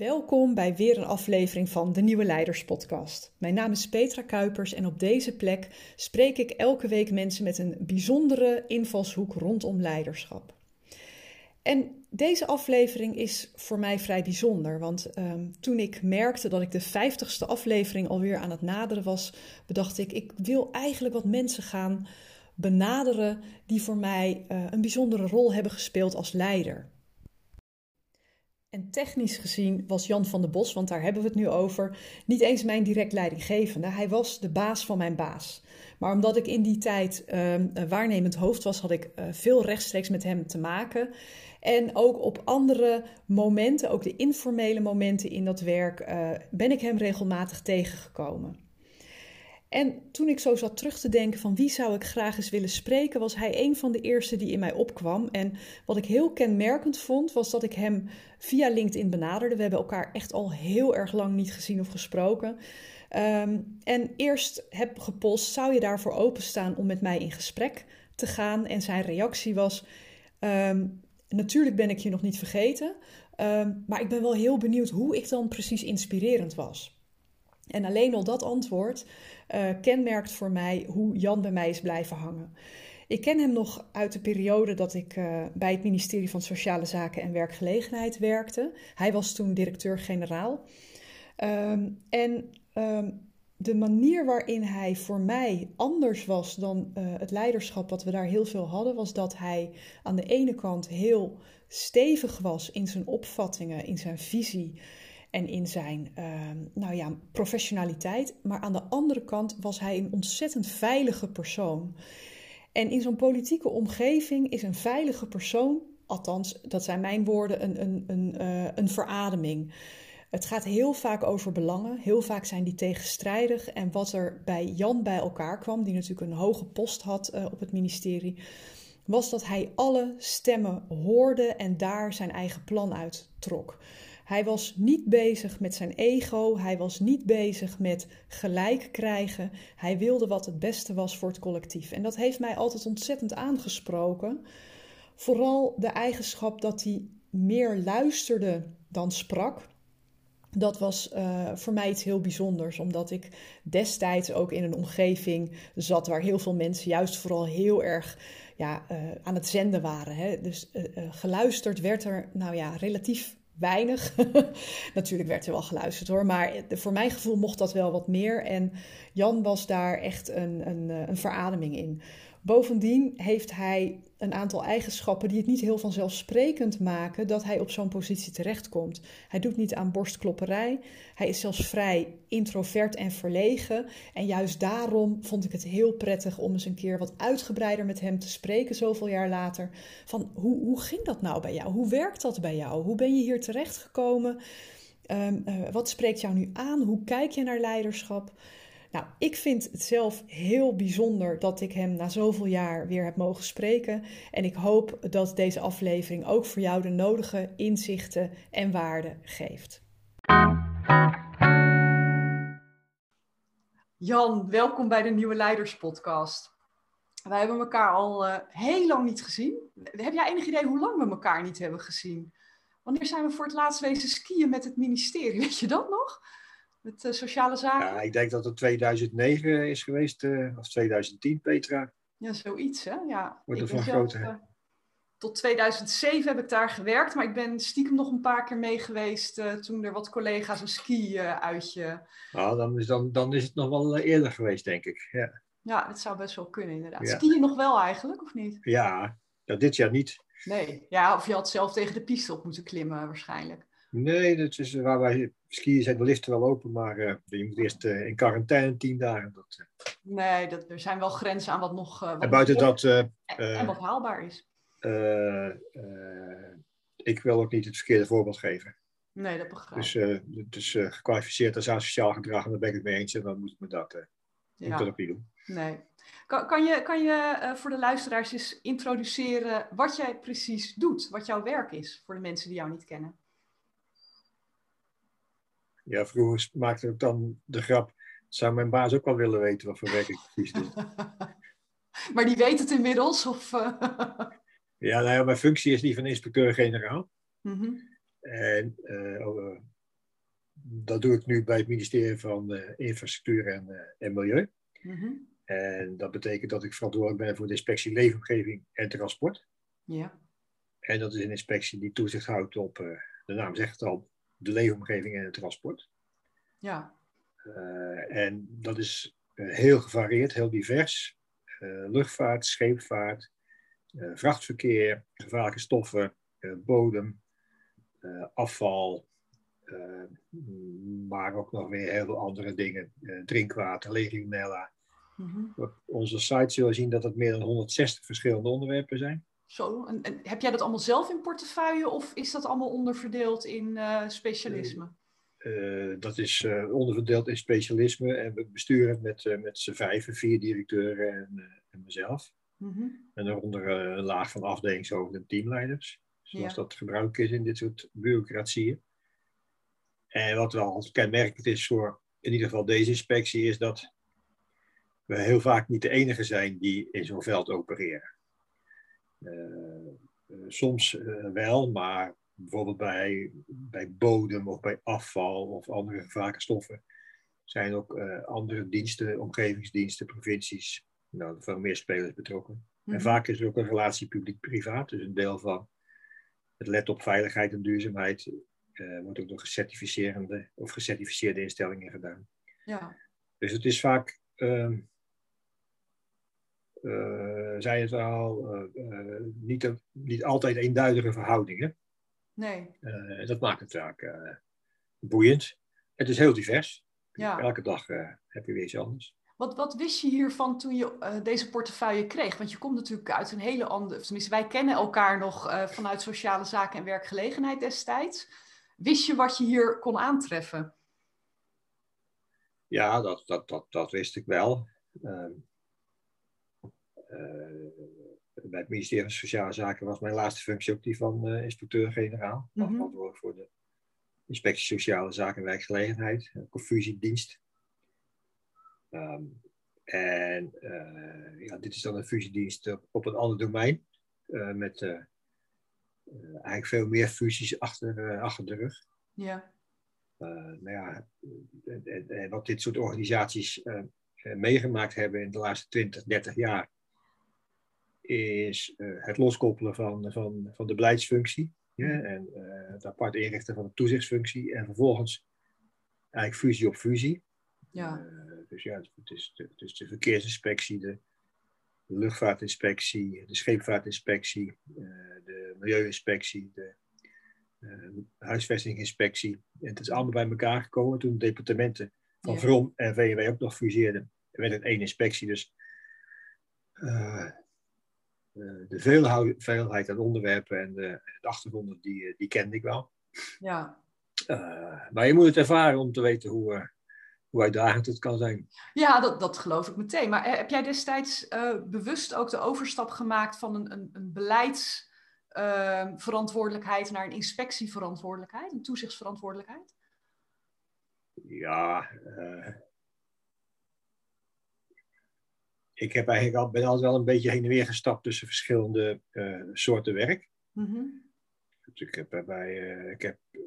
Welkom bij weer een aflevering van de Nieuwe Leiders Podcast. Mijn naam is Petra Kuipers en op deze plek spreek ik elke week mensen met een bijzondere invalshoek rondom leiderschap. En deze aflevering is voor mij vrij bijzonder, want um, toen ik merkte dat ik de vijftigste aflevering alweer aan het naderen was, bedacht ik, ik wil eigenlijk wat mensen gaan benaderen die voor mij uh, een bijzondere rol hebben gespeeld als leider. En technisch gezien was Jan van der Bos, want daar hebben we het nu over, niet eens mijn direct leidinggevende. Hij was de baas van mijn baas. Maar omdat ik in die tijd uh, waarnemend hoofd was, had ik uh, veel rechtstreeks met hem te maken. En ook op andere momenten, ook de informele momenten in dat werk, uh, ben ik hem regelmatig tegengekomen. En toen ik zo zat terug te denken van wie zou ik graag eens willen spreken, was hij een van de eerste die in mij opkwam. En wat ik heel kenmerkend vond, was dat ik hem via LinkedIn benaderde. We hebben elkaar echt al heel erg lang niet gezien of gesproken. Um, en eerst heb gepost, zou je daarvoor openstaan om met mij in gesprek te gaan? En zijn reactie was, um, natuurlijk ben ik je nog niet vergeten, um, maar ik ben wel heel benieuwd hoe ik dan precies inspirerend was. En alleen al dat antwoord uh, kenmerkt voor mij hoe Jan bij mij is blijven hangen. Ik ken hem nog uit de periode dat ik uh, bij het ministerie van Sociale Zaken en Werkgelegenheid werkte. Hij was toen directeur-generaal. Um, en um, de manier waarin hij voor mij anders was dan uh, het leiderschap wat we daar heel veel hadden, was dat hij aan de ene kant heel stevig was in zijn opvattingen, in zijn visie en in zijn uh, nou ja, professionaliteit. Maar aan de andere kant was hij een ontzettend veilige persoon. En in zo'n politieke omgeving is een veilige persoon, althans, dat zijn mijn woorden, een, een, een, uh, een verademing. Het gaat heel vaak over belangen. Heel vaak zijn die tegenstrijdig. En wat er bij Jan bij elkaar kwam, die natuurlijk een hoge post had uh, op het ministerie, was dat hij alle stemmen hoorde en daar zijn eigen plan uit trok. Hij was niet bezig met zijn ego, hij was niet bezig met gelijk krijgen. Hij wilde wat het beste was voor het collectief. En dat heeft mij altijd ontzettend aangesproken. Vooral de eigenschap dat hij meer luisterde dan sprak. Dat was uh, voor mij iets heel bijzonders, omdat ik destijds ook in een omgeving zat waar heel veel mensen juist vooral heel erg ja, uh, aan het zenden waren. Hè? Dus uh, geluisterd werd er, nou ja, relatief weinig. Natuurlijk werd er wel geluisterd hoor, maar voor mijn gevoel mocht dat wel wat meer. En Jan was daar echt een, een, een verademing in. Bovendien heeft hij een aantal eigenschappen die het niet heel vanzelfsprekend maken dat hij op zo'n positie terechtkomt. Hij doet niet aan borstklopperij. Hij is zelfs vrij introvert en verlegen. En juist daarom vond ik het heel prettig om eens een keer wat uitgebreider met hem te spreken, zoveel jaar later. Van hoe, hoe ging dat nou bij jou? Hoe werkt dat bij jou? Hoe ben je hier terechtgekomen? Um, wat spreekt jou nu aan? Hoe kijk je naar leiderschap? Nou, ik vind het zelf heel bijzonder dat ik hem na zoveel jaar weer heb mogen spreken. En ik hoop dat deze aflevering ook voor jou de nodige inzichten en waarden geeft. Jan, welkom bij de Nieuwe Leiders Podcast. Wij hebben elkaar al uh, heel lang niet gezien. Heb jij enig idee hoe lang we elkaar niet hebben gezien? Wanneer zijn we voor het laatst wezen skiën met het ministerie? Weet je dat nog? Met uh, sociale zaken? Ja, ik denk dat het 2009 is geweest, uh, of 2010, Petra. Ja, zoiets, hè? Ja. Wordt groter. Uh, tot 2007 heb ik daar gewerkt, maar ik ben stiekem nog een paar keer mee geweest toen er wat collega's een ski-uitje... Nou, dan is, dan, dan is het nog wel eerder geweest, denk ik. Ja, ja dat zou best wel kunnen, inderdaad. Ja. Ski je nog wel eigenlijk, of niet? Ja, ja, dit jaar niet. Nee, ja, of je had zelf tegen de piste op moeten klimmen waarschijnlijk. Nee, dat is waar wij skiën zijn de liften wel open, maar uh, je moet eerst uh, in quarantaine tien dagen. Dat, uh... Nee, dat, er zijn wel grenzen aan wat nog. Wat en buiten dat. En, en, wat haalbaar is. ik wil ook niet het verkeerde voorbeeld geven. Nee, dat begrijp ik. Dus, dus gekwalificeerd als asociaal gedrag, en daar ben ik het mee eens. En dan moet ik me dat, ja. moet dat ook niet doen. Nee. Kan, kan je, kan je voor de luisteraars eens introduceren wat jij precies doet? Wat jouw werk is voor de mensen die jou niet kennen? Ja, vroeger maakte ik dan de grap. Zou mijn baas ook wel willen weten wat voor werk ik precies doe? maar die weet het inmiddels? Of, uh... Ja, nou ja, mijn functie is die van inspecteur-generaal. Mm -hmm. En uh, dat doe ik nu bij het ministerie van Infrastructuur en, en Milieu. Mhm. En dat betekent dat ik verantwoordelijk ben voor de inspectie leefomgeving en transport. Ja. En dat is een inspectie die toezicht houdt op, de naam zegt het al, de leefomgeving en het transport. Ja. en dat is heel gevarieerd, heel divers. luchtvaart, scheepvaart, vrachtverkeer, gevaarlijke stoffen, bodem, afval, maar ook nog weer heel veel andere dingen. drinkwater, legionella. Mm Op onze site zullen we zien dat het meer dan 160 verschillende onderwerpen zijn. Zo, en, en, heb jij dat allemaal zelf in portefeuille of is dat allemaal onderverdeeld in uh, specialisme? Uh, dat is uh, onderverdeeld in specialisme en we besturen het met, met z'n vijven, vier directeuren en, en mezelf. Mm -hmm. En daaronder een laag van afdelingshoofden en teamleiders, zoals dat gebruik is in dit soort bureaucratieën. En wat wel kenmerkend is voor in ieder geval deze inspectie, is dat we heel vaak niet de enige zijn die in zo'n veld opereren. Uh, soms uh, wel, maar bijvoorbeeld bij, bij bodem of bij afval of andere gevaarlijke stoffen zijn ook uh, andere diensten, omgevingsdiensten, provincies, nou, veel meer spelers betrokken. Mm. En mhm. vaak is er ook een relatie publiek-privaat, dus een deel van het let op veiligheid en duurzaamheid wordt ook door gecertificerende of gecertificeerde instellingen gedaan. Ja. Dus het is vaak ehm, uh, zijn het al uh, niet, niet altijd eenduidige verhoudingen. Nee. dat maakt het vaak boeiend. Het is heel divers. Ja. Elke dag heb je weer iets anders. Wat, wat wist je hiervan toen je deze portefeuille kreeg? Want je komt natuurlijk uit een hele andere... Tenminste, wij kennen elkaar nog vanuit sociale zaken en werkgelegenheid destijds. Wist je wat je hier kon aantreffen? Ja, dat, dat, dat, dat wist ik wel. Ehm, eh, bij het ministerie van Sociale Zaken was mijn laatste functie ook die van uh, inspecteur-generaal. Mm -hmm. voor de inspectie Sociale Zaken en Werkgelegenheid, confusiedienst. Um, en uh, ja, dit is dan een fusiedienst op een ander domein, uh, met uh, eigenlijk veel meer fusies achter, achter de rug. Ja. nou ja, en, en, wat dit soort organisaties meegemaakt hebben in de laatste 20, 30 jaar, is uh, het loskoppelen van, van, van de beleidsfunctie ja, en uh, het apart inrichten van de toezichtsfunctie en vervolgens eigenlijk fusie op fusie. Ja. Uh, dus ja, het is de, dus de verkeersinspectie, de luchtvaartinspectie, de scheepvaartinspectie, de milieuinspectie, de huisvestinginspectie. En het is allemaal bij elkaar gekomen toen de departementen van ja. VROM en VNW ook nog fuseerden. Er werd het één inspectie, dus eh, de veelheid aan onderwerpen en de, de achtergronden, die, eh, die kende ik wel. Ja. Uh, maar je moet het ervaren om te weten hoe, hoe uitdagend het kan zijn. Ja, dat, dat geloof ik meteen. Maar heb jij destijds bewust ook de overstap gemaakt van een, een, een beleidsverantwoordelijkheid naar een inspectieverantwoordelijkheid, een toezichtsverantwoordelijkheid? Ja, ik heb eigenlijk al, ben altijd wel een beetje heen en weer gestapt tussen verschillende uh, soorten werk. Mm-hmm. Dus ik heb, bij, uh, ik heb uh,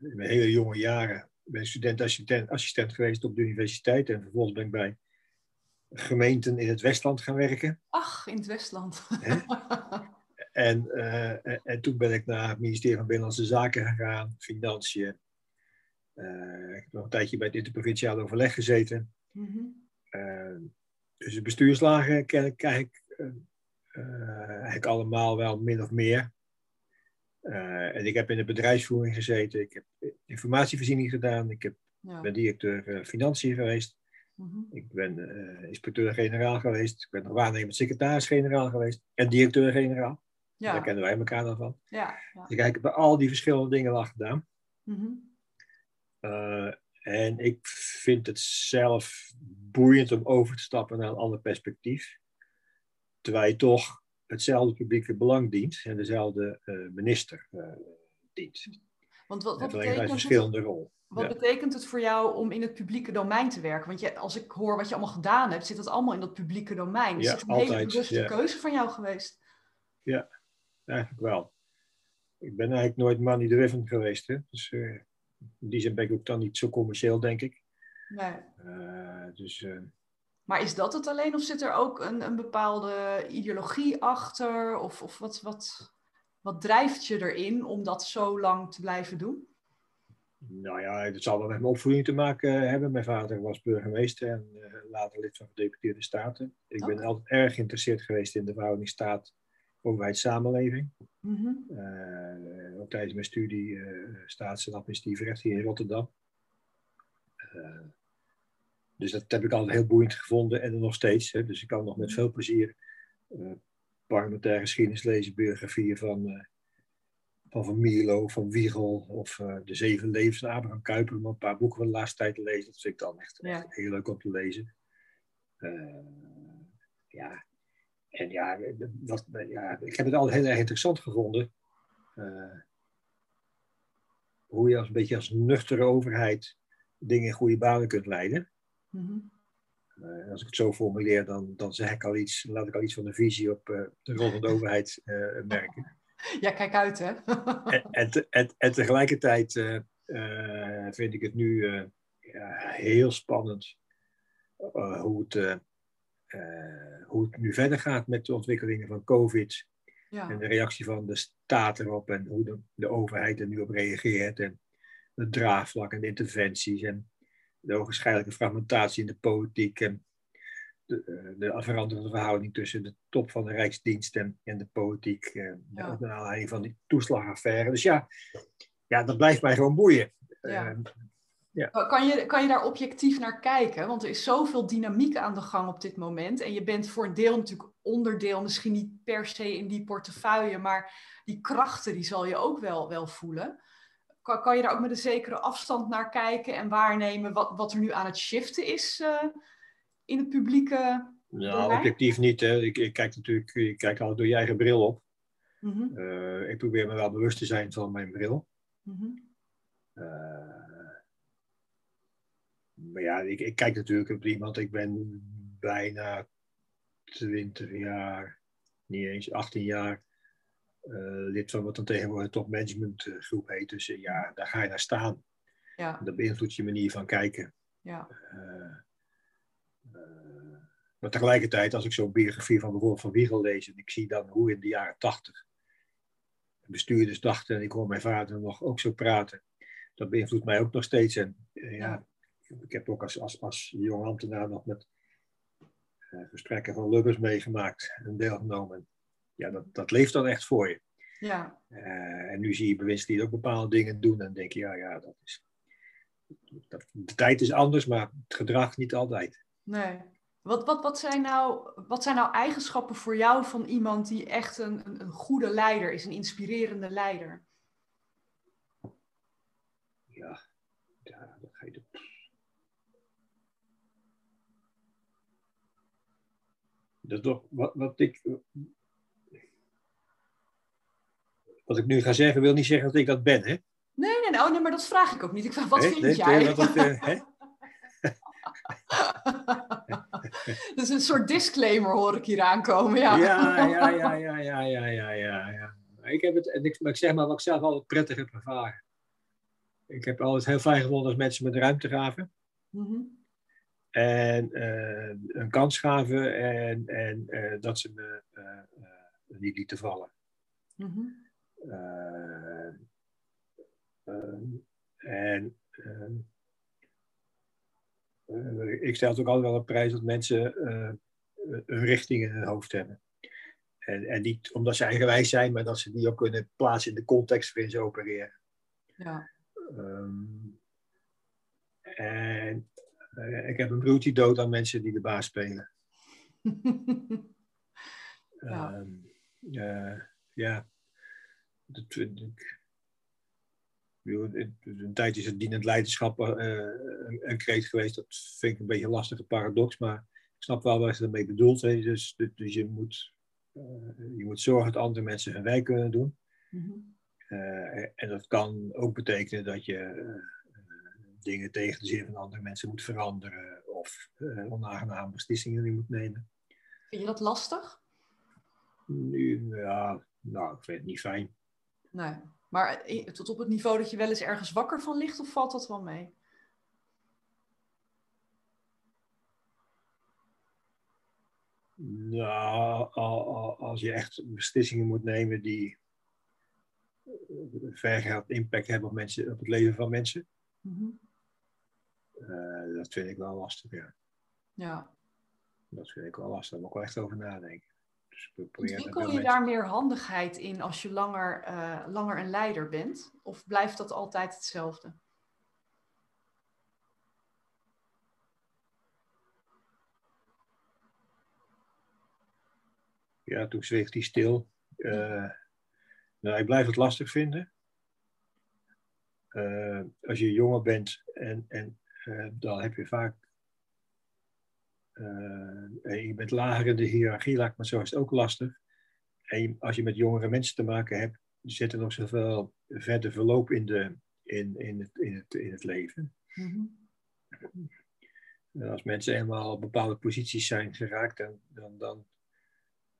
in mijn hele jonge jaren ben student-assistent assistent geweest op de universiteit en vervolgens ben ik bij gemeenten in het Westland gaan werken. Ach, in het Westland. en, en toen ben ik naar het ministerie van Binnenlandse Zaken gegaan, Financiën. ik heb nog een tijdje bij het interprovinciale overleg gezeten. Mm-hmm. Dus de bestuurslagen ken ik eigenlijk, uh, eigenlijk allemaal wel min of meer. Uh, en ik heb in de bedrijfsvoering gezeten, ik heb informatievoorziening gedaan, ik heb, ja. ben directeur financiën geweest, mm -hmm. ik ben inspecteur-generaal geweest, ik ben nog waarnemend secretaris-generaal geweest en directeur-generaal. Ja. Daar kennen wij elkaar dan van. Ja, ja. Dus ik heb bij al die verschillende dingen wel gedaan. Mm -hmm. En ik vind het zelf boeiend om over te stappen naar een ander perspectief. Terwijl je toch hetzelfde publieke belang dient en dezelfde uh, minister uh, dient. Want wat, wat betekent een verschillende het, rol. Wat ja. betekent het voor jou om in het publieke domein te werken? Want je, als ik hoor wat je allemaal gedaan hebt, zit dat allemaal in dat publieke domein. Is ja, dat een altijd, hele bewuste ja. keuze van jou geweest? Ja, eigenlijk wel. Ik ben eigenlijk nooit money driven geweest. Hè? Dus uh, in die zin ben ik ook dan niet zo commercieel, denk ik. Nee. dus, maar is dat het alleen of zit er ook een, een bepaalde ideologie achter? Of, of wat, wat, wat drijft je erin om dat zo lang te blijven doen? Nou ja, het zal wel met mijn opvoeding te maken hebben. Mijn vader was burgemeester en later lid van gedeputeerde staten. Ik ben altijd erg geïnteresseerd geweest in de verhouding staat overheid-samenleving. Mm uh, ook tijdens mijn studie uh, staats- en administratief hier in Rotterdam. Uh, dus dat heb ik altijd heel boeiend gevonden en nog steeds. Hè. Dus ik kan nog met veel plezier parlementaire geschiedenis lezen, biografieën van, van Van Mierlo, van Wiegel of De Zeven Levens van Abraham Kuyper. Om een paar boeken van de laatste tijd te lezen. Dat vind ik dan echt, echt heel leuk om te lezen. ja, en ja, wat, ja, ik heb het altijd heel erg interessant gevonden. Uh, hoe je als een beetje als nuchtere overheid dingen in goede banen kunt leiden. Mm uh, als ik het zo formuleer, dan, dan zeg ik al iets, laat ik al iets van de visie op uh, de rol van de overheid merken. Ja, kijk uit hè. en, en, te, en, en, tegelijkertijd vind ik het nu ja, heel spannend hoe het eh, hoe het nu verder gaat met de ontwikkelingen van COVID. Ja. En de reactie van de staat erop en hoe de, de overheid er nu op reageert. En het draagvlak en de interventies en de ogenschijnlijke fragmentatie in de politiek. En de, eh, de veranderende verhouding tussen de top van de Rijksdienst en, en de politiek. Eh, ja. Naar aanleiding van die toeslagaffaire. Dus ja, ja, dat blijft mij gewoon boeien. Ja. Ja. Kan, je, kan je daar objectief naar kijken? Want er is zoveel dynamiek aan de gang op dit moment. En je bent voor een deel natuurlijk onderdeel, misschien niet per se in die portefeuille, maar die krachten die zal je ook wel, wel voelen. Kan, kan je daar ook met een zekere afstand naar kijken en waarnemen wat, wat er nu aan het shiften is uh, in het publieke? Nou, objectief niet. Hè. Ik, ik, kijk natuurlijk, ik kijk altijd door je eigen bril op. Mm -hmm. uh, ik probeer me wel bewust te zijn van mijn bril. Mm -hmm. uh, maar ja, ik, ik kijk natuurlijk op iemand. Ik ben bijna 20 jaar, niet eens 18 jaar, uh, lid van wat dan tegenwoordig top management eh, groep heet. Dus uh, ja, daar ga je naar staan. Ja. Dat beïnvloedt je manier van kijken. Ja. maar tegelijkertijd, als ik zo'n biografie van bijvoorbeeld Van Wiegel lees en ik zie dan hoe in de jaren 80 bestuurders dachten en ik hoor mijn vader nog ook zo praten, dat beïnvloedt mij ook nog steeds. En ja ik heb ook als, als, als jong ambtenaar nog met uh, gesprekken van Lubbers meegemaakt en deelgenomen. Ja, dat, dat leeft dan echt voor je. Ja. Uh, en nu zie je bewindslieden ook bepaalde dingen doen en denk je, ja, ja, dat is. Dat, de tijd is anders, maar het gedrag niet altijd. Nee. Wat, wat, wat, zijn nou, wat zijn nou eigenschappen voor jou van iemand die echt een, een, goede leider is, een inspirerende leider? Ja Dus toch, wat, wat ik. Wat ik nu ga zeggen, wil niet zeggen dat ik dat ben, hè? Nee, nee, nou, nee, maar dat vraag ik ook niet. Ik vraag, wat vind jij? Eh, dat, is een soort disclaimer hoor ik hier aankomen. Ja, ja, ja, ja, ja, ja, ja, ja. ja. Ik heb het, en ik, maar ik zeg maar wat ik zelf altijd prettig heb ervaren. Ik heb altijd heel fijn gevonden als mensen met ruimte gaven. Mm. En uh, een kans gaven en, en uh, dat ze me uh, niet lieten vallen. Mm -hmm. en ik stel het ook altijd wel op prijs dat mensen een richting in hun hoofd hebben. En, en niet omdat ze eigenwijs zijn, maar dat ze die ook kunnen plaatsen in de context waarin ze opereren. Ja. Um, en uh, ik heb een broertje dood aan mensen die de baas spelen. ja. Uh, ja. Dat vind ik. Een tijd is het dienend leiderschap uh, een, een kreet geweest. Dat vind ik een beetje een lastige paradox. Maar ik snap wel wat ze ermee bedoelt. Hè. Dus, dus, dus je, moet, je moet zorgen dat andere mensen hun werk kunnen doen. Mm -hmm. en dat kan ook betekenen dat je dingen tegen de zin van andere mensen moet veranderen of uh, onaangename beslissingen die moet nemen. Vind je dat lastig? Nu, ja, nou, ik vind het niet fijn. Nee. Maar tot op het niveau dat je wel eens ergens wakker van ligt, of valt dat wel mee? Nou, als je echt beslissingen moet nemen die vergaand impact hebben op, mensen, op het leven van mensen, mhm. Eh, dat vind ik wel lastig, ja. Ja. Dat vind ik wel lastig, daar moet ik wel echt over nadenken. Dus Ontwikkel je daar meer handigheid in als je langer, uh, langer een leider bent? Of blijft dat altijd hetzelfde? Ja, toen zweeg hij stil. Uh, nou, ik blijf het lastig vinden. Uh, als je jonger bent en, en dan heb je vaak uh, je bent lager in de hiërarchie, laat maar zo is het ook lastig. En als je met jongere mensen te maken hebt, zit er nog zoveel verder verloop in, de, in, in, het, in, het, in het leven. Mm Als mensen eenmaal op bepaalde posities zijn geraakt, dan, dan, dan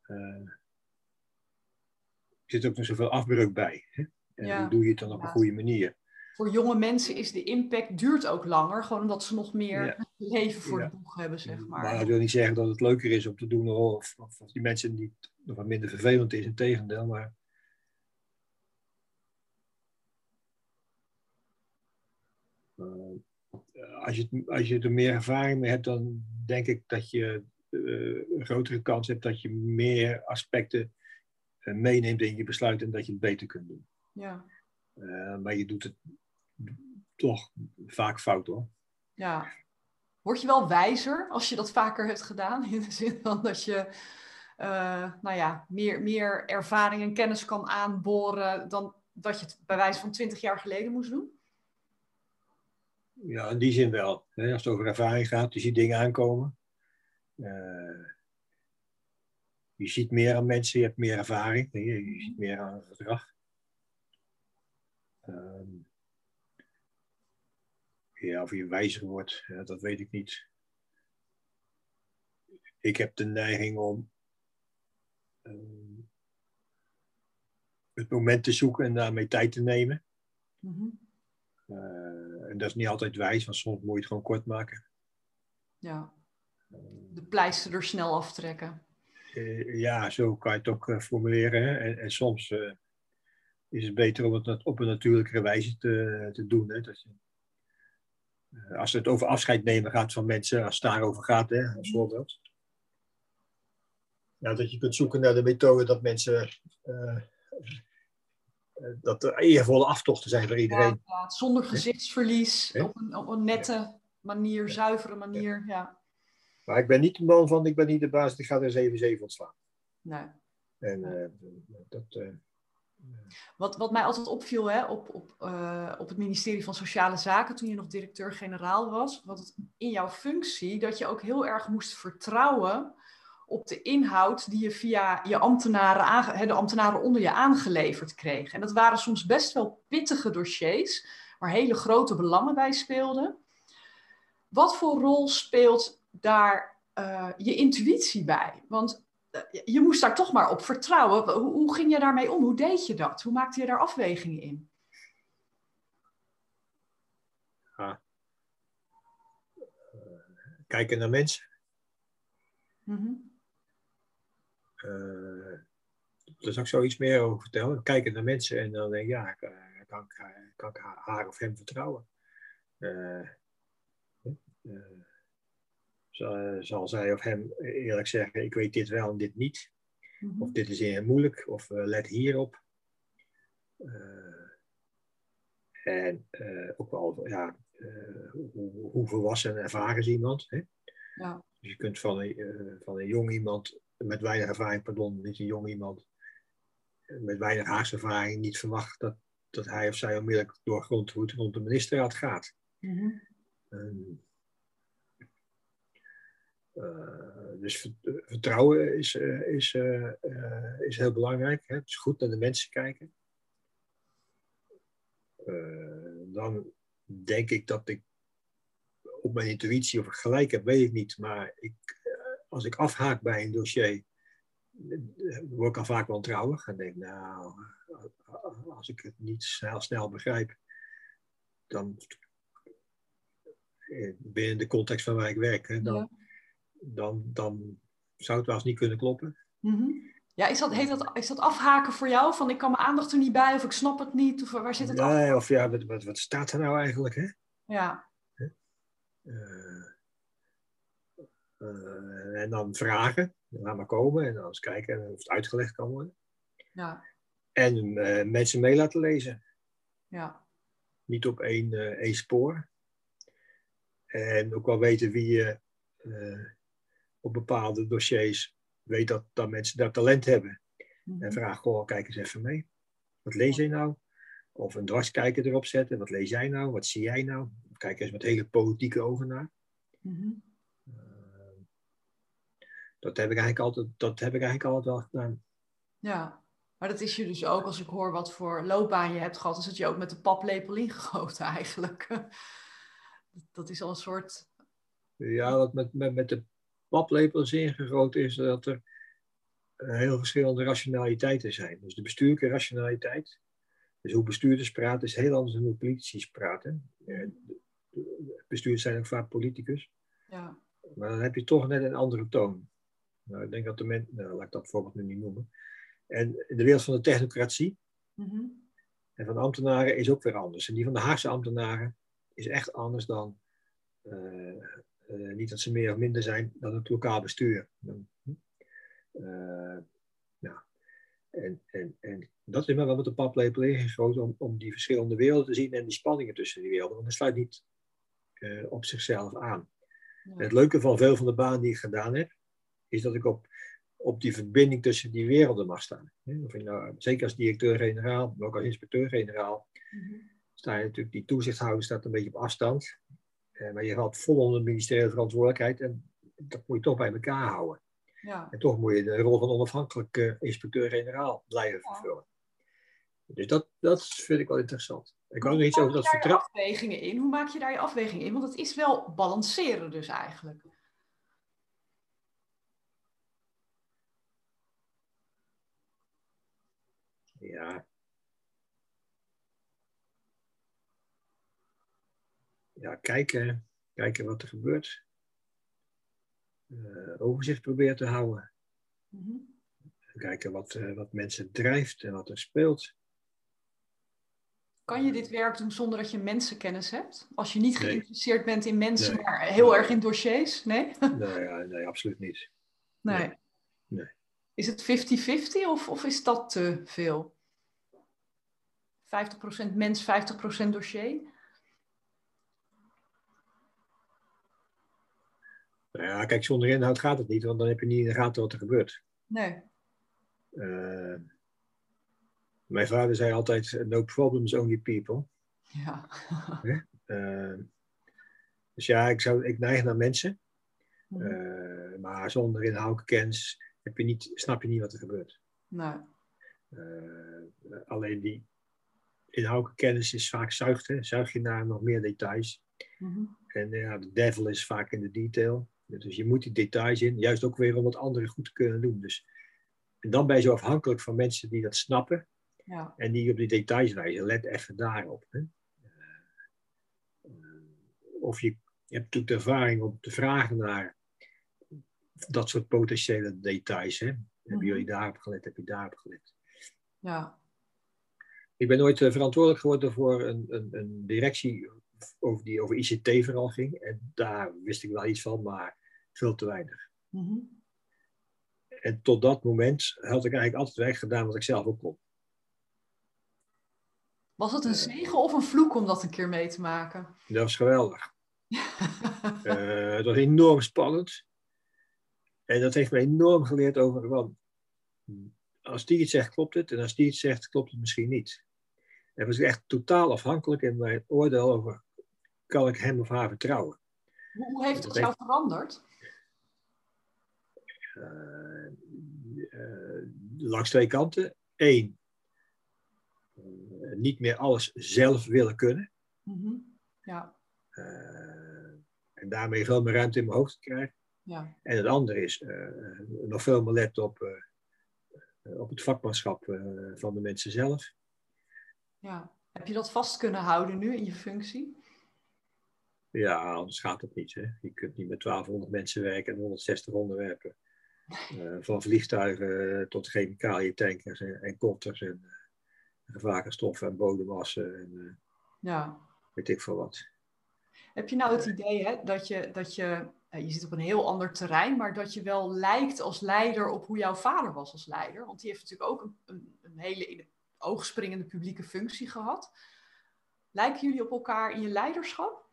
uh, zit ook nog zoveel afbreuk bij. Hè? En hoe doe je het dan op een goede manier? Voor jonge mensen is de impact duurt ook langer. Gewoon omdat ze nog meer leven voor de boeg hebben, zeg maar. Maar dat wil niet zeggen dat het leuker is om te doen of, of, die mensen niet nog wat minder vervelend is. Integendeel, maar... Uh, als, je, als je er meer ervaring mee hebt, dan denk ik dat je uh, een grotere kans hebt dat je meer aspecten uh, meeneemt in je besluit en dat je het beter kunt doen. Ja. maar je doet het toch vaak fout hoor. Ja. Word je wel wijzer als je dat vaker hebt gedaan? In de zin van dat je uh, nou ja, meer, meer ervaring en kennis kan aanboren dan dat je het bij wijze van twintig jaar geleden moest doen? Ja, in die zin wel. Als het over ervaring gaat, je ziet dingen aankomen. Uh, je ziet meer aan mensen, je hebt meer ervaring, je, je ziet meer aan het gedrag. Uh, ja, of je wijzer wordt, ja, dat weet ik niet. Ik heb de neiging om uh, het moment te zoeken en daarmee tijd te nemen. Mm en dat is niet altijd wijs, want soms moet je het gewoon kort maken. Ja. De pleister er snel aftrekken. Uh, ja, zo kan je het ook formuleren. En, en, soms is het beter om het op een natuurlijke wijze te, te doen. Hè? Dat je eh, als het over afscheid nemen gaat van mensen, als het daarover gaat, hè, als voorbeeld. Ja, dat je kunt zoeken naar de methode dat mensen. Uh, dat er eervolle aftochten zijn voor iedereen. Ja, zonder gezichtsverlies, op een, op een, nette manier, zuivere manier. Ja. Maar ik ben niet de man van, ik ben niet de baas, ik ga er 7-7 ontslaan. Nee. En uh, dat, wat, wat mij altijd opviel hè, op, op, uh, op het ministerie van Sociale Zaken, toen je nog directeur-generaal was, wat in jouw functie, dat je ook heel erg moest vertrouwen op de inhoud die je via je ambtenaren, de ambtenaren onder je aangeleverd kreeg. En dat waren soms best wel pittige dossiers, waar hele grote belangen bij speelden. Wat voor rol speelt daar uh, je intuïtie bij? Want je moest daar toch maar op vertrouwen. Hoe, hoe, ging je daarmee om? Hoe deed je dat? Hoe maakte je daar afwegingen in? Ja. kijken naar mensen. Mm daar zal ik zoiets meer over vertellen. Kijken naar mensen en dan denk ik, ja, eh, kan, kan, kan ik haar of hem vertrouwen? Uh, zal zij of hem eerlijk zeggen, ik weet dit wel en dit niet. Mhm. Of dit is heel moeilijk, of uh, let hierop. Uh, en uh, ook wel, ja, hoe, hoe, volwassen en ervaren is iemand. Hè? Ja. Dus je kunt van een, van een jong iemand met weinig ervaring, pardon, niet een jong iemand met weinig haagservaring niet verwachten dat, dat hij of zij onmiddellijk doorgrond hoe het rond de ministerraad gaat. Mm dus vertrouwen is, uh, is, is heel belangrijk. Hè? Is goed naar de mensen kijken. dan denk ik dat ik op mijn intuïtie of ik gelijk heb, weet ik niet. Maar ik, als ik afhaak bij een dossier, word ik al vaak wantrouwig. En denk, nou, als ik het niet snel, snel begrijp, dan binnen de context van waar ik werk, dan, dan, dan zou het wel eens niet kunnen kloppen. Mhm. Ja, is dat, heet dat, is dat afhaken voor jou? Van ik kan mijn aandacht er niet bij of ik snap het niet? Of waar zit het nee, af? Of ja, wat, wat, wat, staat er nou eigenlijk? Hè? Ja. Uh, uh, en dan vragen, laat maar komen en dan eens kijken of het uitgelegd kan worden. Ja. En uh, mensen mee laten lezen. Ja. Niet op één, één spoor. En ook wel weten wie je op bepaalde dossiers weet dat, dat mensen daar talent hebben. En mhm. vraag gewoon, kijk eens even mee. Wat lees jij nou? Of een dwarskijker erop zetten. Wat lees jij nou? Wat zie jij nou? Kijk eens met hele politieke ogen naar. Mhm. Eh, dat, heb ik eigenlijk altijd, dat heb ik eigenlijk altijd wel gedaan. Ja, maar dat is je dus ook, als ik hoor wat voor loopbaan je hebt gehad, is het je ook met de paplepel ingegoten eigenlijk. dat is al een soort... Ja, dat met, met, met de paplepel is ingegoten is dat er heel verschillende rationaliteiten zijn. Dus de bestuurlijke rationaliteit, dus hoe bestuurders praten, is heel anders dan hoe politici praten. Bestuurders zijn ook vaak politicus. Ja. Maar dan heb je toch net een andere toon. Nou, ik denk dat de mensen, nou, laat ik dat voorbeeld nu niet noemen. En in de wereld van de technocratie mhm. en van de ambtenaren is ook weer anders. En die van de Haagse ambtenaren is echt anders dan uh, uh, niet dat ze meer of minder zijn dan het lokaal bestuur. Uh, ja. en, en, en dat is me wel met de paplepel ingeschoten om, om die verschillende werelden te zien en die spanningen tussen die werelden. Want dat sluit niet uh, op zichzelf aan. Ja. Het leuke van veel van de banen die ik gedaan heb, is dat ik op, op die verbinding tussen die werelden mag staan. Of nou, zeker als directeur-generaal, maar ook als inspecteur-generaal, mm -hmm. sta je natuurlijk, die toezichthouder staat een beetje op afstand. Uh, maar je gaat vol onder ministeriële verantwoordelijkheid en dat moet je toch bij elkaar houden. Ja. En toch moet je de rol van onafhankelijk inspecteur-generaal blijven vervullen. Dus dat, dat vind ik wel interessant. Ik wou nog iets over dat vertrouwen. afwegingen in? Hoe maak je daar je afwegingen in? Want het is wel balanceren dus eigenlijk. Ja. Ja, kijken, kijken wat er gebeurt. Uh, overzicht proberen te houden. Mm -hmm. Kijken wat, uh, wat mensen drijft en wat er speelt. Kan je dit werk doen zonder dat je mensenkennis hebt? Als je niet geïnteresseerd bent in mensen, nee. maar heel erg in dossiers? Nee? Nee, nee absoluut niet. Nee. nee. Is het 50-50 of, of is dat te veel? 50% mens, 50% dossier? Nou ja, kijk, zonder inhoud gaat het niet, want dan heb je niet in de gaten wat er gebeurt. Nee. Uh, mijn vader zei altijd, no problems, only people. Ja. uh, dus ja, ik, zou, ik neig naar mensen. Mhm. Uh, maar zonder inhoudelijke kennis heb je niet, snap je niet wat er gebeurt. Nee. Alleen die inhoudelijke kennis is vaak zuigt, hè? zuig je naar nog meer details. Mm-hmm. En ja, de devil is vaak in de detail. Dus je moet die details in, juist ook weer om het andere goed te kunnen doen. Dus, en dan ben je zo afhankelijk van mensen die dat snappen. Ja. En die op die details wijzen. Let even daarop. Hè? of je, je hebt natuurlijk de ervaring om te vragen naar dat soort potentiële details. Hè? Hebben Mhm. jullie daarop gelet? Heb je daarop gelet? Ja. Ik ben nooit eh, verantwoordelijk geworden voor een, een, een directie over die over ICT vooral ging. En daar wist ik wel iets van, maar veel te weinig. Mhm. En tot dat moment had ik eigenlijk altijd werk gedaan wat ik zelf ook kon. Was het een zegen of een vloek om dat een keer mee te maken? Dat was geweldig. Eh, het was enorm spannend. En dat heeft me enorm geleerd over wat. Als die iets zegt, klopt het. En als die iets zegt, klopt het misschien niet. En was ik echt totaal afhankelijk in mijn oordeel over. Kan ik hem of haar vertrouwen? Hoe, heeft Dat het jou veranderd? Eh, eh, langs twee kanten. Eén, eh, niet meer alles zelf willen kunnen. Mhm. Ja, Eh, en daarmee veel meer ruimte in mijn hoofd te krijgen. ja, En het andere is nog veel meer letten op, op het vakmanschap van de mensen zelf. Ja. Heb je dat vast kunnen houden nu in je functie? Ja, anders gaat het niet. Hè. Je kunt niet met 1200 mensen werken en 160 onderwerpen. Uh, van vliegtuigen tot chemicaliëntankers en, en kotters en uh, gevaarlijke stoffen en bodemassen en uh, ja. weet ik veel wat. Heb je nou het idee hè, dat je, dat je, je zit op een heel ander terrein, maar dat je wel lijkt als leider op hoe jouw vader was als leider? Want die heeft natuurlijk ook een, een, een hele in het oog springende publieke functie gehad. Lijken jullie op elkaar in je leiderschap?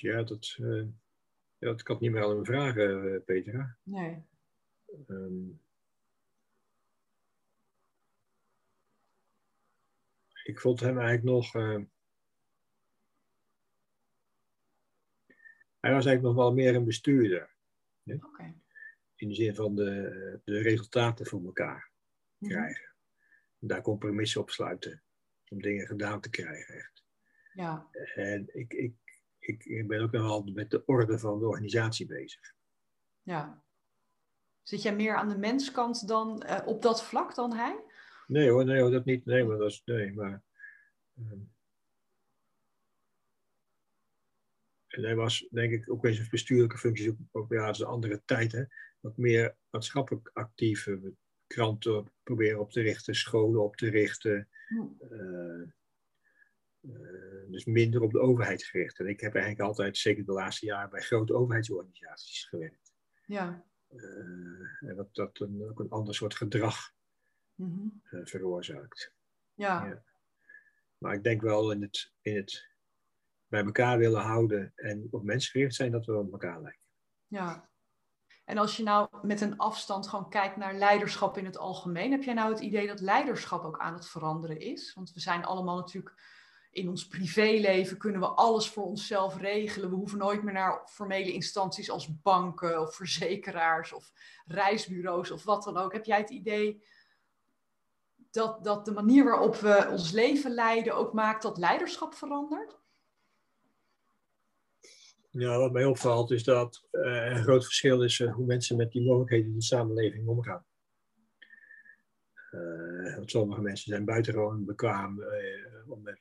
Ja, dat, uh, ja, dat kan niet meer aan hem vragen, uh, Petra. Nee. Um, ik vond hem eigenlijk nog. Uh, hij was eigenlijk nog wel meer een bestuurder. Oké. Okay. In de zin van de, de resultaten voor elkaar mhm. krijgen. Mm. Daar compromissen op sluiten. Om dingen gedaan te krijgen, echt. Ja. En ik, ik, ik ben ook nog wel met de orde van de organisatie bezig. Ja. Zit jij meer aan de menskant dan uh, op dat vlak dan hij? Nee hoor, nee hoor, dat niet. Nee, maar dat is, nee, maar... Um, en hij was, denk ik, ook in zijn bestuurlijke functies, ook, ook ja, een andere tijd, hè, wat meer maatschappelijk actief. Kranten proberen op te richten, scholen op te richten. Uh, uh, dus minder op de overheid gericht. En ik heb eigenlijk altijd, zeker de laatste jaren, bij grote overheidsorganisaties gewerkt. Ja. Uh, en dat dat een, ook een ander soort gedrag mm -hmm. veroorzaakt. Ja. ja. Maar ik denk wel in het, in het bij elkaar willen houden en op mensen gericht zijn, dat we op elkaar lijken. Ja. En als je nou met een afstand gewoon kijkt naar leiderschap in het algemeen, heb jij nou het idee dat leiderschap ook aan het veranderen is? Want we zijn allemaal natuurlijk in ons privéleven kunnen we alles voor onszelf regelen. We hoeven nooit meer naar formele instanties als banken of verzekeraars of reisbureaus of wat dan ook. Heb jij het idee dat, dat de manier waarop we ons leven leiden ook maakt dat leiderschap verandert? Ja, wat mij opvalt is dat uh, een groot verschil is uh, hoe mensen met die mogelijkheden in de samenleving omgaan. Uh, want sommige mensen zijn buitengewoon bekwaam om met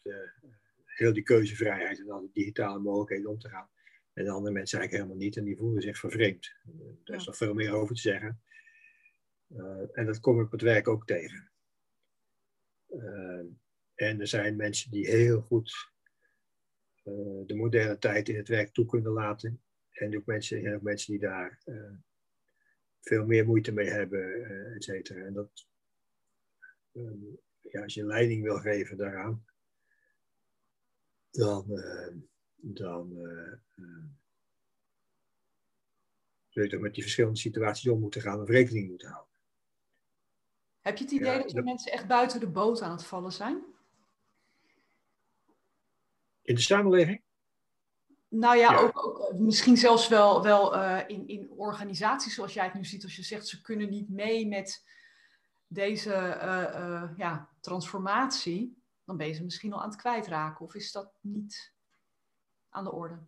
heel die keuzevrijheid en al die digitale mogelijkheden om te gaan. En de andere mensen eigenlijk helemaal niet en die voelen zich vervreemd. Er is nog veel meer over te zeggen. en dat kom ik op het werk ook tegen. en er zijn mensen die heel goed de moderne tijd in het werk toe kunnen laten. En ook mensen, en ook mensen die daar uh, veel meer moeite mee hebben, uh, et cetera. En dat, um, ja, als je leiding wil geven daaraan, dan, dan zul je toch met die verschillende situaties om moeten gaan of rekening moeten houden. Heb je het idee ja, dat die mensen echt buiten de boot aan het vallen zijn? in de samenleving? Nou ja, Ook, ook, misschien zelfs wel, wel uh, in, in organisaties zoals jij het nu ziet, als je zegt ze kunnen niet mee met deze uh, uh, ja, transformatie, dan ben je ze misschien al aan het kwijtraken. Of is dat niet aan de orde?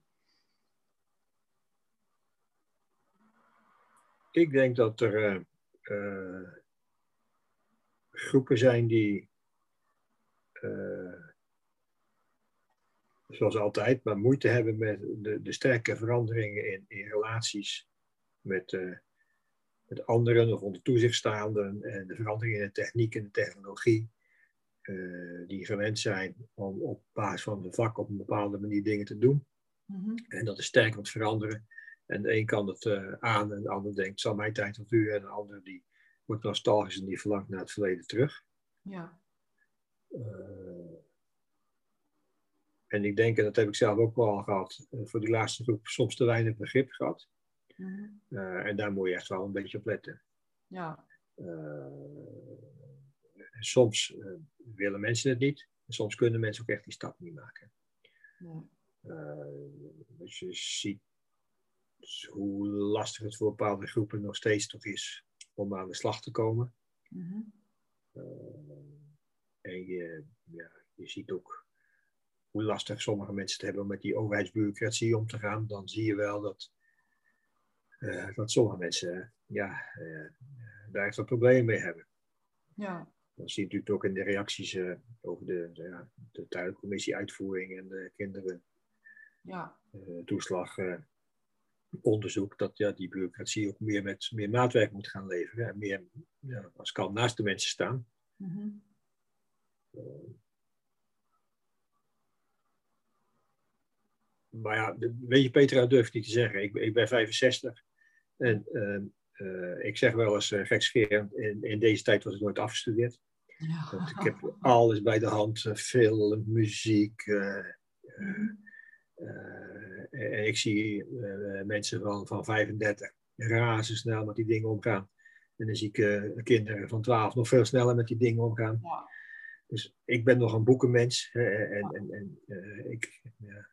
Ik denk dat er groepen zijn die zoals altijd, maar moeite hebben met de, de sterke veranderingen in, in relaties met, met anderen of onder toezicht staanden en de veranderingen in de techniek en de technologie, uh, die gewend zijn om op basis van de vak op een bepaalde manier dingen te doen. Mm-hmm. En dat is sterk wat veranderen. En de een kan het uh, aan en de ander denkt, zal mijn tijd wat duren. En de ander die wordt nostalgisch en die verlangt naar het verleden terug. Ja. En ik denk, en dat heb ik zelf ook wel gehad, eh, voor die laatste groep soms te weinig begrip gehad. Mm en daar moet je echt wel een beetje op letten. Ja. Uh, soms willen mensen het niet. En soms kunnen mensen ook echt die stap niet maken. Ja. dus je ziet hoe lastig het voor bepaalde groepen nog steeds toch is om aan de slag te komen. Mm en je, ja, je ziet ook hoe lastig sommige mensen het hebben om met die overheidsbureaucratie om te gaan, dan zie je wel dat, uh, dat sommige mensen ja, uh, daar echt wat problemen mee hebben. Ja. Dat zie je natuurlijk ook in de reacties uh, over de, ja, de tuincommissie uitvoering en de kinderen ja. toeslag onderzoek, dat ja, die bureaucratie ook meer met meer maatwerk moet gaan leveren en meer ja, als kan naast de mensen staan. Mm -hmm. maar ja, weet je, Petra durft niet te zeggen. Ik, ik ben 65 en ik zeg wel eens uh, gekscherend, in, in deze tijd was ik nooit afgestudeerd. Ja. Want ik heb alles bij de hand, film, muziek. En ik zie mensen van, van 35 razensnel met die dingen omgaan. En dan zie ik kinderen van 12 nog veel sneller met die dingen omgaan. Ja. Dus ik ben nog een boekenmens. en, en, en ik, ja,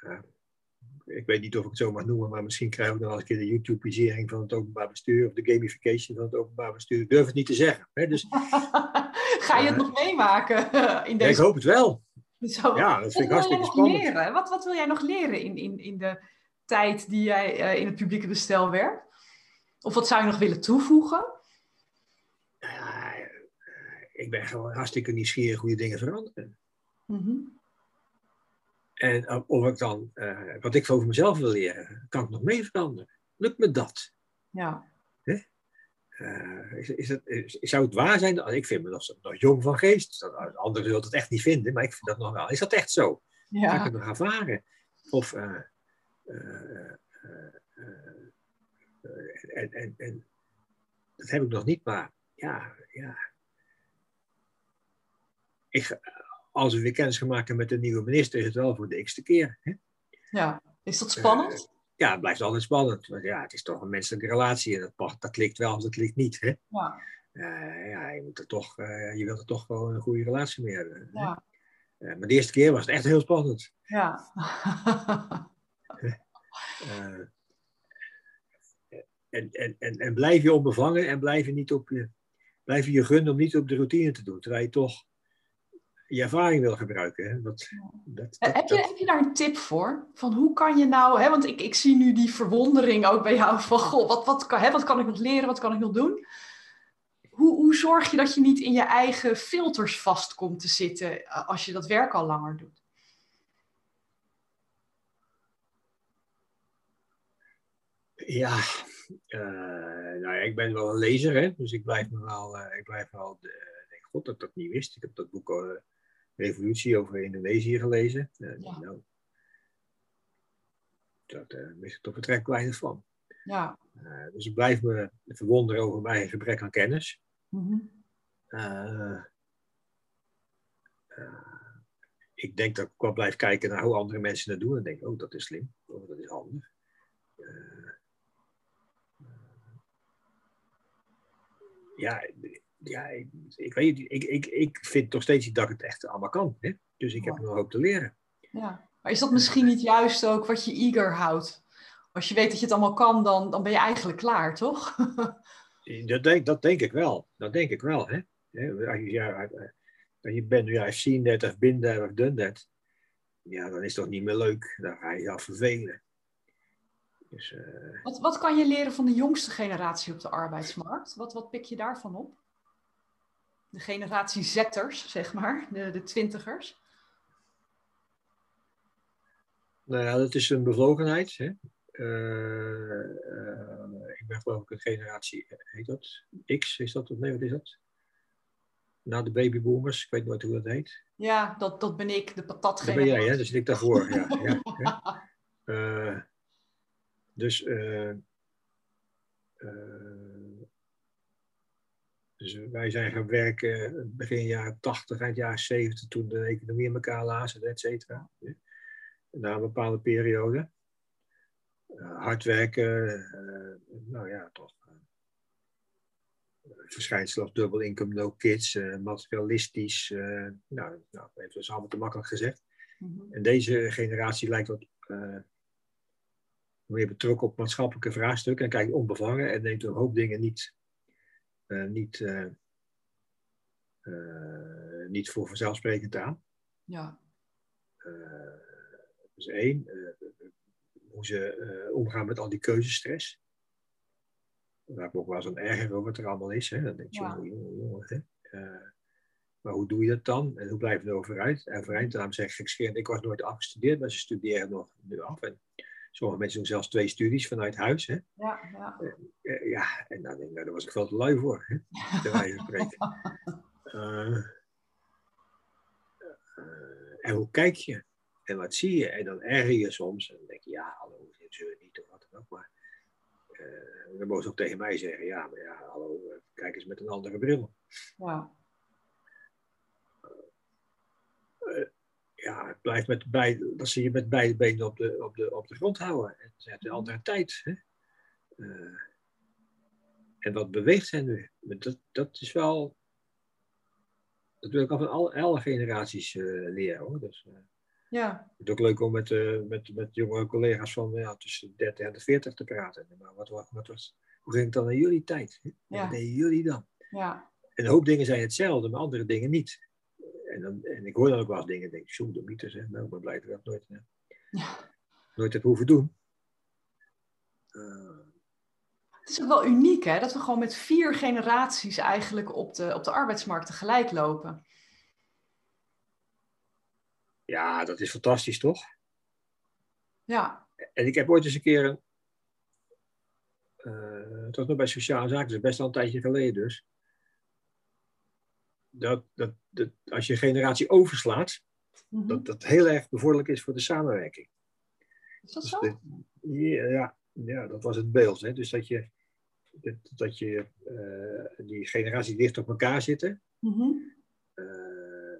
ja, ik weet niet of ik het zo mag noemen, maar misschien krijgen we dan eens een keer de YouTubeisering van het openbaar bestuur of de gamification van het openbaar bestuur. Ik durf het niet te zeggen. Hè? Dus, Ga je het nog meemaken in deze... Ja, ik hoop het wel. Zo. Ja, dat vind ik wat hartstikke wil jij nog spannend. Leren? Wat, wat wil jij nog leren in, in, in de tijd die jij uh, in het publieke bestel werkt? Of wat zou je nog willen toevoegen? Ja, ik ben gewoon hartstikke nieuwsgierig hoe je dingen veranderen. Mm -hmm. En of ik dan, uh, wat ik over mezelf wil leren, kan ik nog mee veranderen? Lukt me dat? Ja. Uh, is, is het, is, zou het waar zijn? Ik vind me nog, nog jong van geest. Anderen zullen het echt niet vinden, maar ik vind dat nog wel. Is dat echt zo? Ja. Ga ik het nog ervaren? Of, uh, en, en, en dat heb ik nog niet, maar ja, ja. Ik, als we weer kennis gaan maken met de nieuwe minister, is het wel voor de x keer. Hè? Ja, is dat spannend? Uh, ja, het blijft altijd spannend. Want ja, het is toch een menselijke relatie en dat, dat klikt wel of dat klikt niet. Hè? Ja. Uh, ja, je, moet er toch, uh, je wilt er toch gewoon een goede relatie mee hebben. Ja. maar de eerste keer was het echt heel spannend. Ja. en, en, en, en blijf je onbevangen en blijf je, niet op je, blijf je je gunnen om niet op de routine te doen. Terwijl je toch je ervaring wil gebruiken. Hè? Dat, dat, dat, heb, je, heb je daar een tip voor? Van hoe kan je nou, hè, want ik, ik zie nu die verwondering ook bij jou van, goh, wat, wat, kan, hè, wat kan ik nog leren, wat kan ik nog doen? Hoe, hoe zorg je dat je niet in je eigen filters vast komt te zitten als je dat werk al langer doet? Ja, uh, nou ja, ik ben wel een lezer, hè? dus ik blijf me wel, uh, ik blijf wel, denk, god dat ik dat niet wist. Ik heb dat boek uh, Revolutie over Indonesië gelezen. Ja. Nou, dat wist ik toch vertrek weinig van. Ja. dus ik blijf me verwonderen over mijn gebrek aan kennis. Mm -hmm. ik denk dat ik wel blijf kijken naar hoe andere mensen het doen en denk, oh, dat is slim, oh, dat is handig. ja, ja ik, ik weet ik, ik, ik vind toch steeds niet dat ik het echt allemaal kan. Hè? Dus ik heb nog hoop te leren. Ja, maar is dat misschien niet juist ook wat je eager houdt? Als je weet dat je het allemaal kan, dan, dan ben je eigenlijk klaar, toch? dat, denk, dat denk ik wel. Dat denk ik wel. Hè? Als je, ja, als je bent, ja, I've seen that, I've been there, I've done that. Ja, dan is het toch niet meer leuk. Dan ga je je vervelen. Dus, uh... wat, wat kan je leren van de jongste generatie op de arbeidsmarkt? Wat, wat pik je daarvan op? De generatie zetters, zeg maar, de, de twintigers. Nou ja, dat is een bevlogenheid. Hè? Uh, uh, ik ben geloof ik een generatie, heet dat? X, is dat? Nee, wat is dat? Na de babyboomers, ik weet nooit hoe dat heet. Ja, dat, dat ben ik, de Dat patatgeneratie. ben jij, hè? Dus ik daarvoor. ja, ja, ja. Uh, dus, uh, dus wij zijn gaan werken begin jaren 80, eind jaren 70, toen de economie in elkaar lazen, et cetera. Na een bepaalde periode. Uh, hard werken, nou ja, toch. verschijnsel als dubbel income, no kids, materialistisch. nou, nou, even dus allemaal te makkelijk gezegd. Mm -hmm. En deze generatie lijkt wat meer betrokken op maatschappelijke vraagstukken en kijkt onbevangen en neemt een hoop dingen niet, uh, niet, uh, uh, niet voor vanzelfsprekend aan. Ja. dus één, hoe ze omgaan met al die keuzestress. waar ik ook wel zo'n erger over wat er allemaal is. Hè. Dan denk je, ja. jongen, jongen, hè. Maar hoe doe je dat dan? En hoe blijf je er overeind? overeind? Daarom zeg ik, ik was nooit afgestudeerd, maar ze studeren nog nu af. En sommige mensen doen zelfs twee studies vanuit huis. Hè? Ja, ja. Uh, ja, en dan denk ik, nou, daar was ik veel te lui voor, hè? bij wijze spreken. Uh, en hoe kijk je? En wat zie je? En dan erger je soms. En dan denk je, ja, hallo, dit zullen niet of wat dan ook. Maar dan mogen ze ook tegen mij zeggen, ja, maar ja, hallo, kijk eens met een andere bril. Ja. Ja, het blijft met beide, dat ze je met beide benen op de, op de, op de grond houden. En ze hebben een andere tijd. Hè? Uh, en wat beweegt hen nu? Dat, dat is wel. Dat wil ik al van alle, alle generaties uh, leren hoor. Dus, uh, ja. Het is ook leuk om met, met, met jonge collega's van ja, tussen de 30 en de 40 te praten. Maar wat, wat, wat was, hoe ging het dan in jullie tijd? Ja. Wat deden jullie dan? Ja. En een hoop dingen zijn hetzelfde, maar andere dingen niet en, dan, en ik hoor dan ook wel eens dingen, denk ik, zoek de mythe, zeg. Nou, ik ben blij dat ik dat nooit, ja. nooit heb hoeven doen. Uh, het is ook wel uniek, hè? Dat we gewoon met vier generaties eigenlijk op de, op de arbeidsmarkt tegelijk lopen. Ja, dat is fantastisch, toch? Ja. En ik heb ooit eens een keer een... Uh, het was nog bij sociale zaken, dus best al een tijdje geleden dus dat, dat, dat als je generatie overslaat, mhm. dat dat heel erg bevorderlijk is voor de samenwerking. Is dat dus zo? ja, ja, dat was het beeld. Hè? Dus dat je, dat, dat je uh, die generaties dicht op elkaar zitten. Mhm. Eh,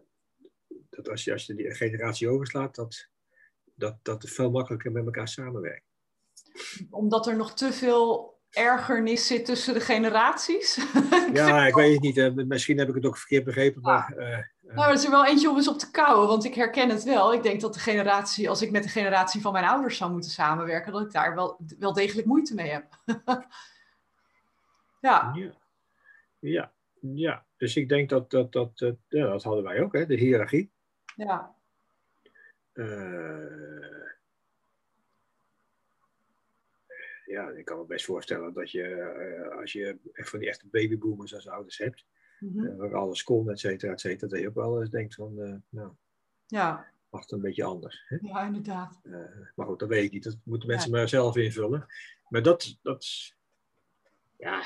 dat als je, als je die generatie overslaat, dat, dat, dat veel makkelijker met elkaar samenwerkt. Omdat er nog te veel ergernis zit tussen de generaties. ja, ik weet het niet. Eh, misschien heb ik het ook verkeerd begrepen. Maar, uh, nou, er is er wel eentje om eens op te kouwen, want ik herken het wel. Ik denk dat de generatie, als ik met de generatie van mijn ouders zou moeten samenwerken, dat ik daar wel, wel degelijk moeite mee heb. ja. ja. Ja, ja. Dus ik denk dat dat, dat, dat, ja, dat hadden wij ook, hè, de hiërarchie. Ja. Uh, ja, ik kan me best voorstellen dat je, uh, als je echt van die echte babyboomers als ouders hebt, mm -hmm. waar alles kon, et cetera, et cetera, dat je ook wel eens denkt van, uh, nou, ja. mag het een beetje anders. Hè? Ja, inderdaad. maar goed, dat weet ik niet. Dat moeten mensen maar zelf invullen. Maar dat, dat, ja.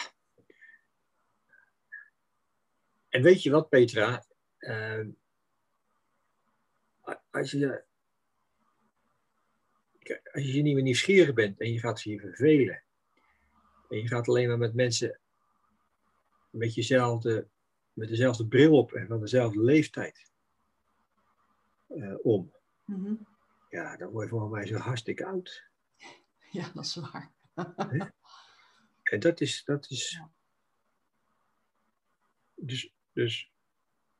En weet je wat, Petra? als je als je niet meer nieuwsgierig bent en je gaat je vervelen. En je gaat alleen maar met mensen met jezelfde, met dezelfde bril op en van dezelfde leeftijd uh, om. Mm-hmm. Ja, dan word je volgens mij zo hartstikke oud. Ja, dat is waar. en dat is, dat is. Ja. Dus, dus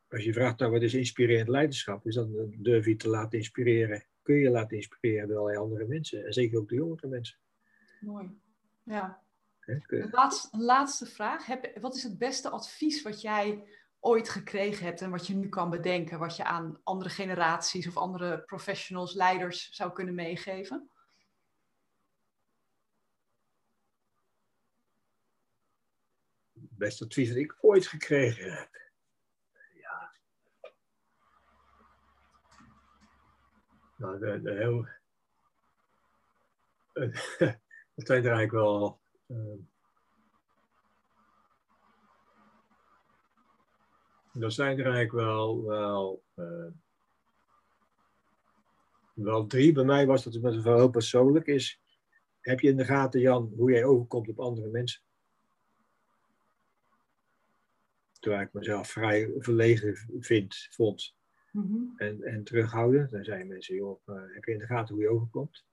als je vraagt, nou wat is inspirerend leiderschap, is dan durf je te laten inspireren kun je laten inspireren door allerlei andere mensen. En zeker ook de jongere mensen. Mooi. Ja. Een laatste, laatste vraag. Heb, wat is het beste advies wat jij ooit gekregen hebt en wat je nu kan bedenken, wat je aan andere generaties of andere professionals, leiders zou kunnen meegeven? Het beste advies dat ik ooit gekregen heb. Nou, de, heel, dat zijn er eigenlijk wel. Uh, dat zijn er eigenlijk wel, wel, uh, wel drie. Bij mij was dat met een heel persoonlijk is. Heb je in de gaten, Jan, hoe jij overkomt op andere mensen? Terwijl ik mezelf vrij verlegen vind, vond. Mhm. en, en terughouden. Dan zijn mensen, joh, uh, heb je in de gaten hoe je overkomt?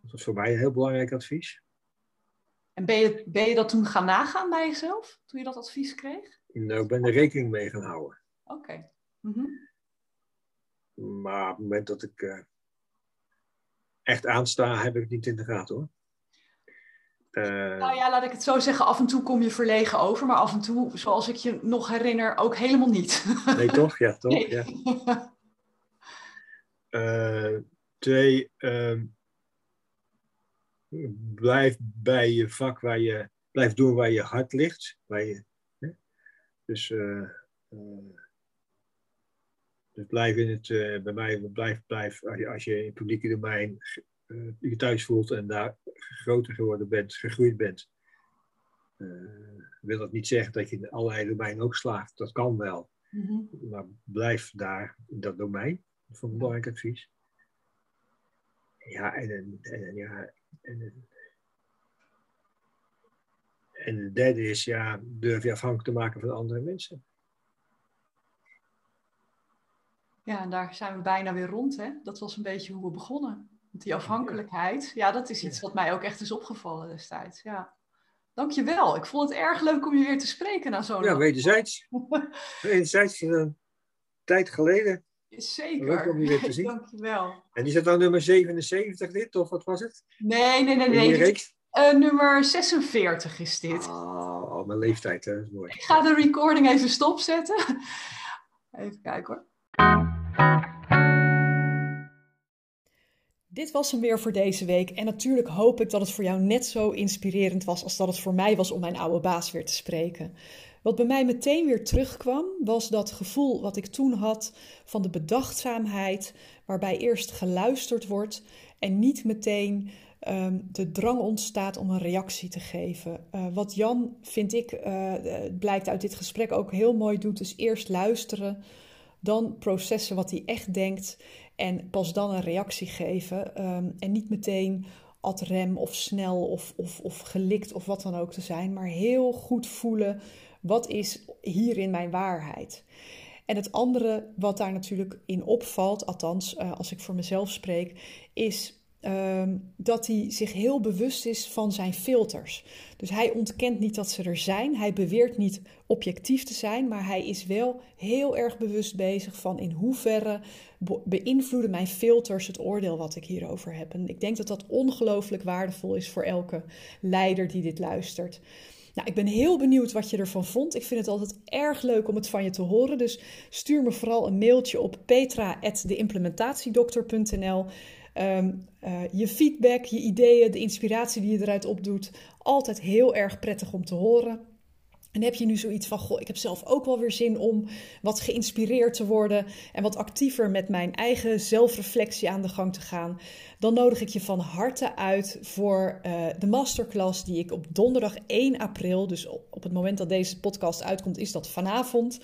Dat was voor mij een heel belangrijk advies. En ben je, ben je dat toen gaan nagaan bij jezelf, toen je dat advies kreeg? Nou, ik ben er rekening mee gaan houden. Oké. Mhm. Maar op het moment dat ik uh, echt aansta, heb ik het niet in de gaten hoor. Uh, nou ja, laat ik het zo zeggen. Af en toe kom je verlegen over, maar af en toe, zoals ik je nog herinner, ook helemaal niet. Nee, toch? Ja, toch? Nee. Ja. Uh, twee, uh, blijf bij je vak waar je blijf doen waar je hart ligt. Waar je, hè? Dus, uh, dus blijf in het, bij mij, blijf, blijf als je, als je in het publieke domein je thuis voelt en daar groter geworden bent, gegroeid bent. wil dat niet zeggen dat je in allerlei domeinen ook slaagt. Dat kan wel. Mhm. Maar blijf daar in dat domein. Dat vond ik belangrijk advies. Ja, en, en, en ja, en, en de derde is, ja, durf je afhankelijk te maken van andere mensen. Ja, en daar zijn we bijna weer rond, hè? Dat was een beetje hoe we begonnen. Die afhankelijkheid, ja, dat is iets wat mij ook echt is opgevallen destijds. Ja. Dankjewel. Ik vond het erg leuk om je weer te spreken na zo'n... Ja, wederzijds. wederzijds, een tijd geleden. Zeker. Leuk om je weer te zien. Dankjewel. En is het dan nummer 77 dit, of wat was het? Nee, nee, nee. nee. Uh, nummer 46 is dit. Oh, oh, mijn leeftijd, hè. Mooi. Ik ga de recording even stopzetten. Even kijken hoor. Dit was hem weer voor deze week. En natuurlijk hoop ik dat het voor jou net zo inspirerend was als dat het voor mij was om mijn oude baas weer te spreken. Wat bij mij meteen weer terugkwam, was dat gevoel wat ik toen had van de bedachtzaamheid, waarbij eerst geluisterd wordt en niet meteen um, de drang ontstaat om een reactie te geven. Uh, wat Jan, vind ik, uh, blijkt uit dit gesprek ook heel mooi doet, is eerst luisteren, dan processen wat hij echt denkt en pas dan een reactie geven. Um, en niet meteen ad rem of snel of, of, of gelikt of wat dan ook te zijn, maar heel goed voelen wat is hierin mijn waarheid. En het andere wat daar natuurlijk in opvalt, althans uh, als ik voor mezelf spreek, is Ehm, dat hij zich heel bewust is van zijn filters. Dus hij ontkent niet dat ze er zijn. Hij beweert niet objectief te zijn, maar hij is wel heel erg bewust bezig van in hoeverre beïnvloeden mijn filters het oordeel wat ik hierover heb. En ik denk dat dat ongelooflijk waardevol is voor elke leider die dit luistert. Nou, ik ben heel benieuwd wat je ervan vond. Ik vind het altijd erg leuk om het van je te horen. Dus stuur me vooral een mailtje op petra.deimplementatiedokter.nl. Ehm, eh, je feedback, je ideeën, de inspiratie die je eruit opdoet, altijd heel erg prettig om te horen. En heb je nu zoiets van, goh, ik heb zelf ook wel weer zin om wat geïnspireerd te worden en wat actiever met mijn eigen zelfreflectie aan de gang te gaan, dan nodig ik je van harte uit voor uh, de masterclass die ik op donderdag 1 april, dus op het moment dat deze podcast uitkomt, is dat vanavond,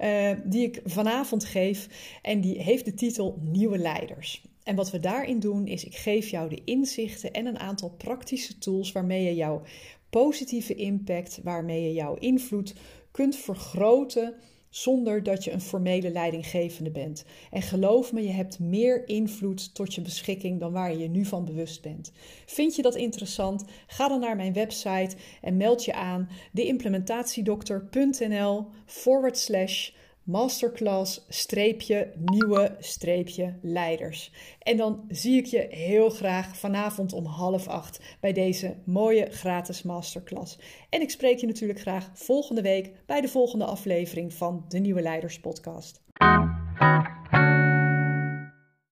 uh, die ik vanavond geef. En die heeft de titel Nieuwe Leiders. En wat we daarin doen is, ik geef jou de inzichten en een aantal praktische tools waarmee je jouw positieve impact, waarmee je jouw invloed kunt vergroten zonder dat je een formele leidinggevende bent. En geloof me, je hebt meer invloed tot je beschikking dan waar je je nu van bewust bent. Vind je dat interessant? Ga dan naar mijn website en meld je aan deimplementatiedokter.nl forward slash masterclass streepje nieuwe streepje leiders. En dan zie ik je heel graag vanavond om half acht bij deze mooie gratis masterclass. En ik spreek je natuurlijk graag volgende week bij de volgende aflevering van de Nieuwe Leiders podcast.